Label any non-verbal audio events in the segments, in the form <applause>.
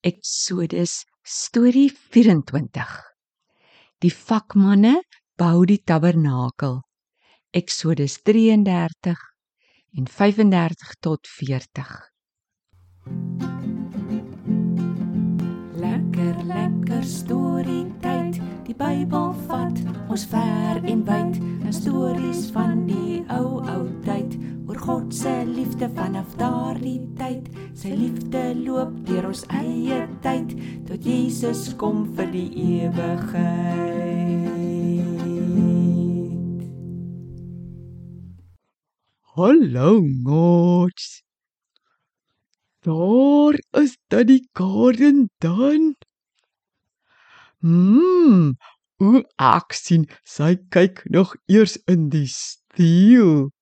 Eksodus storie 24. Die vakmanne bou die tabernakel. Eksodus 33 en 35 tot 40. Lekker lekker storie tyd. Die Bybel vat ons ver en wyd. 'n Stories van die ou ou God se liefde vanaf daardie tyd. Sy liefde loop deur ons eie tyd tot Jesus kom vir die ewigheid. Hallo, maats. Daar is dit die Karen dan. Hmm, o ek sien sy kyk nog eers in die steel.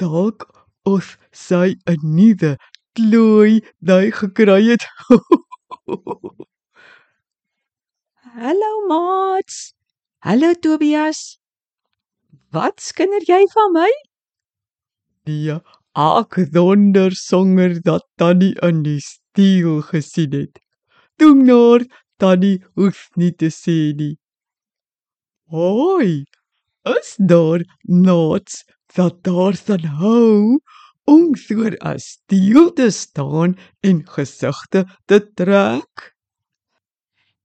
Dalk of sy 'n nuwe klooi daai gekry het. <laughs> Hallo maats. Hallo Tobias. Wat skinder jy van my? Nee, ek wonder songer dat Tannie in die steel gesien het. Toe nou Tannie hoef nie te sê nie. Hoi, is daar nots dat daar sal hou om voor 'n steel te staan en gesigte te trek?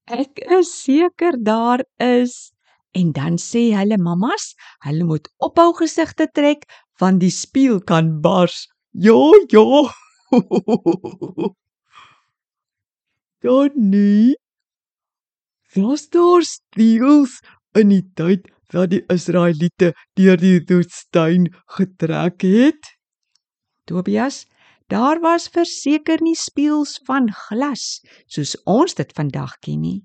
Ek is seker daar is. En dan sê hulle mammas, hulle moet ophou gesigte trek want die spieël kan bars. Ja, ja. <laughs> Dan nie. Was daar steels in die tyd dat die Israeliete deur die woestyn getrek het? Tobias, daar was verseker nie spieëls van glas soos ons dit vandag ken nie.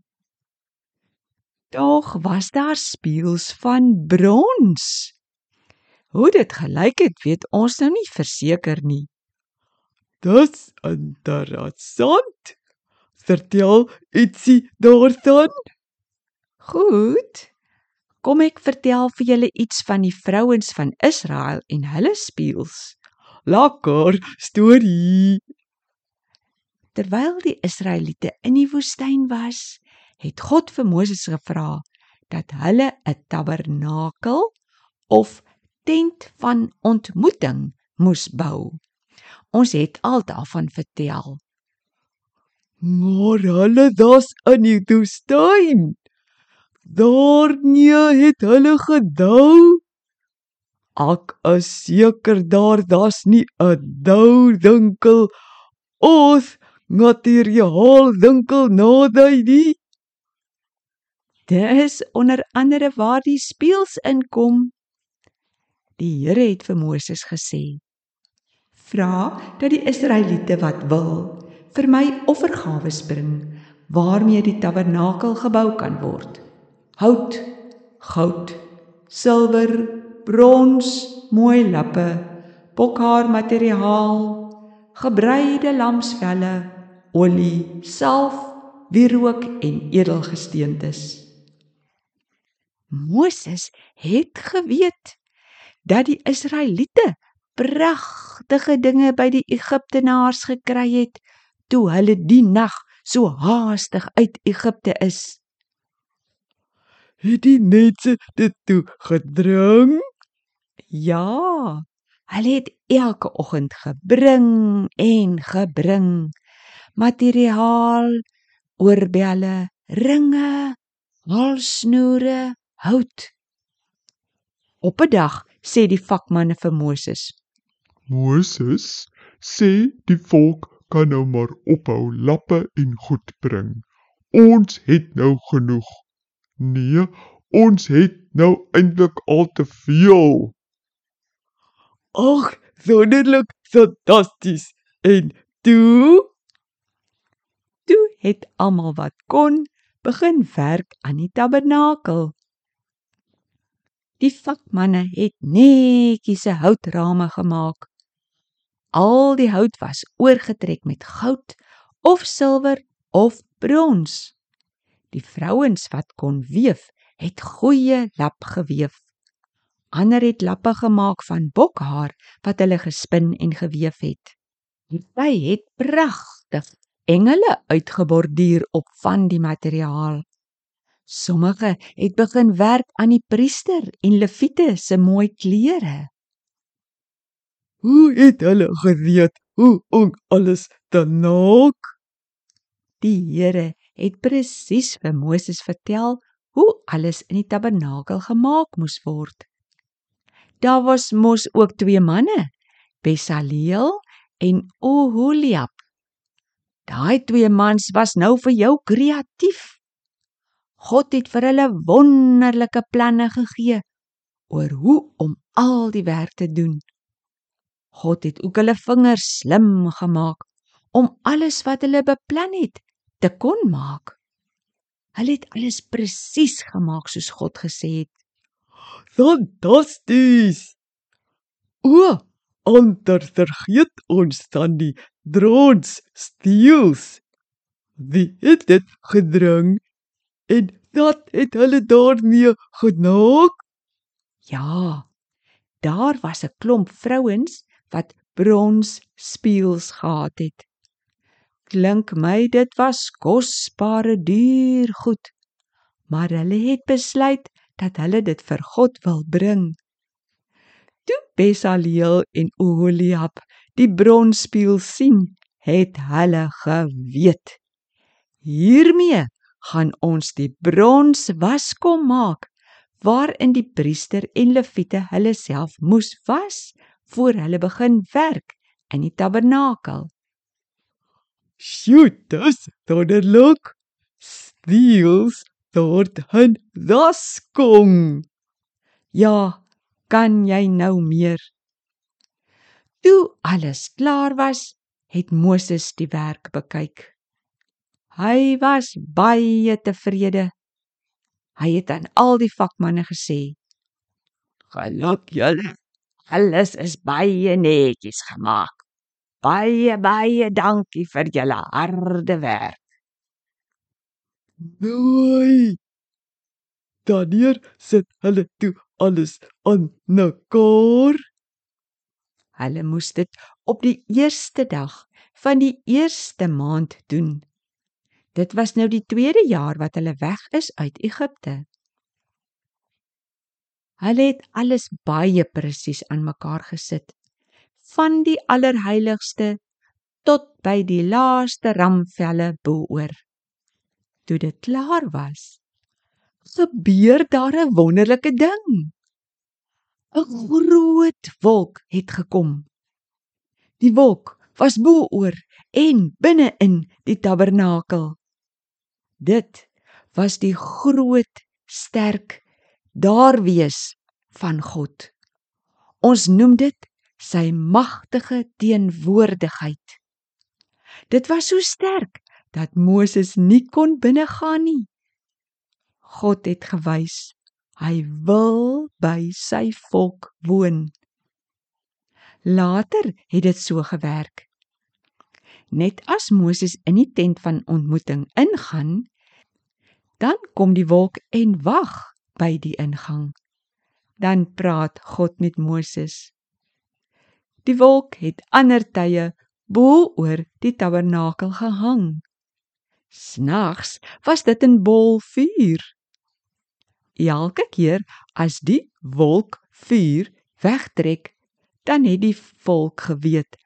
Tog was daar spieëls van brons. Hoe dit gelyk het, weet ons nou nie verseker nie. Dis interessant. Vertel ietsie daarvan. Goed. Kom ek vertel vir julle iets van die vrouens van Israel en hulle spieëls. Lekker storie. Terwyl die Israeliete in die woestyn was, het God vir Moses gevra dat hulle 'n tabernakel of tent van ontmoeting moes bou. Ons het al daarvan vertel. Maar hulle was in die woestyn. Daar nie het hulle gedou. Ek is seker daar was nie 'n dou winkel of materiaal winkel naby nie. Dis onder andere waar die spieëls inkom. Die Here het vir Moses gesê: "Vra dat die Israeliete wat wil vir my offergawe bring waarmee die tabernakel gebou kan word. Hout, goud, silwer, brons, mooi lappe, bokhaar materiaal, gebreide lamsvelle, olie, salf, wierook en edelgesteentes." Moses het geweet dat die Israeliete pragtige dinge by die Egiptenaars gekry het toe hulle die nag so haastig uit Egipte is. Het die mense dit toe gedring? Ja, hulle het elke oggend gebring en gebring materiaal, oorbelle, ringe, halsnoere, hout. Op 'n dag sê die vakmanne vir Moses: Moses, sê die volk kan nou maar ophou lappe en goed bring. Ons het nou genoeg. Nee, ons het nou eintlik al te veel. Ag, wonderlik, fantasties. En toe Toe het almal wat kon begin werk aan die tabernakel. Die vakmanne het netjies se houtrame gemaak. Al die hout was oorgetrek met goud of silwer of brons. Die vrouens wat kon weef, het goeie lap geweef. Ander het lappe gemaak van bokhaar wat hulle gespin en geweef het. Die sy het pragtig engele uitgeborduur op van die materiaal. Sommige het begin werk aan die priester en leviete se mooi klere. Hoe het hulle geweet hoe om alles te maak? Die Here het presies vir Moses vertel hoe alles in die tabernakel gemaak moes word. Daar was mos ook twee manne, Besaleel en Oholiab. Daai twee mans was nou vir jou kreatief. God het vir hulle wonderlike planne gegee oor hoe om al die werk te doen. God het ook hulle vingers slim gemaak om alles wat hulle beplan het te kon maak. Hulle het alles presies gemaak soos God gesê het. Fantasties. O, ander vergeet ons dan die drones steels. Wie het dit gedring en dat het hulle daarmee genaak? Ja. Daar was 'n klomp vrouens wat brons speels gehad het. Klink my dit was kosbare duur goed. Maar hulle het besluit dat hulle dit vir God wil bring. Toe Besaleel en Oholiab die bronspieël sien, het hulle geweet. Hiermee gaan ons die brons waskom maak waarin die priester en leviete hulle self moes was voor hulle begin werk in die tabernakel. Sjoe, dis wonderlik. Steels dort hun daskom. Ja, kan jy nou meer? Toe alles klaar was, het Moses die werk bekyk. Hy was baie tevrede. Hy het aan al die vakmanne gesê: "Geluk julle. Alles is baie netjies gemaak. Baie baie dankie vir julle harde werk." Nooi. Danier sit hulle toe alles aan mekaar. Hulle moes dit op die eerste dag van die eerste maand doen. Dit was nou die tweede jaar wat hulle weg is uit Egipte. Hulle het alles baie presies aan mekaar gesit. Van die allerheiligste tot by die laaste ramvelle bo-oor. Toe dit klaar was, gebeur daar 'n wonderlike ding. 'n Groot wolk het gekom. Die wolk was bo-oor en binne-in die tabernakel. Dit was die groot, sterk daar wees van God. Ons noem dit sy magtige teenwoordigheid. Dit was so sterk dat Moses nie kon binnegaan nie. God het gewys hy wil by sy volk woon. Later het dit so gewerk. Net as Moses in die tent van ontmoeting ingaan, dan kom die wolk en wag by die ingang. Dan praat God met Moses. Die wolk het ander tye bo oor die tabernakel gehang. Snags was dit 'n bol vuur. Elke keer as die wolk vuur wegtrek, dan het die volk geweet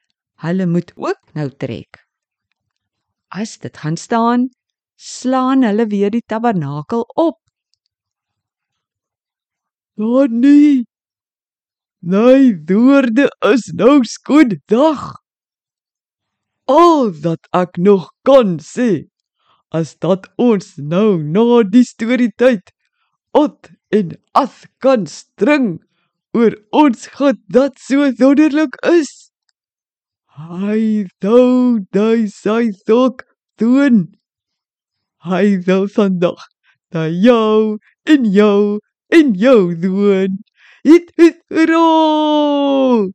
hulle moet ook nou trek. As dit gaan staan, slaan hulle weer die tabernakel op. "Oh nee. Nee, doorde is nou skoon dag." Al wat ek nog kan sê, as dat ons nou na die storie tyd ot en as kan string oor ons God dat so wonderlik is. Hy dou dui sy sok doen. Hy wil vandag dat jou en jou en jou doen. Dit is roo.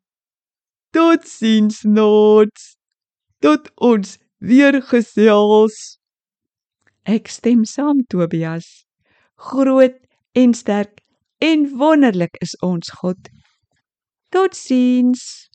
Tot sins nooit. Tot ons weer gesels. Ek stem saam Tobias. Groot en sterk en wonderlik is ons God. Thank you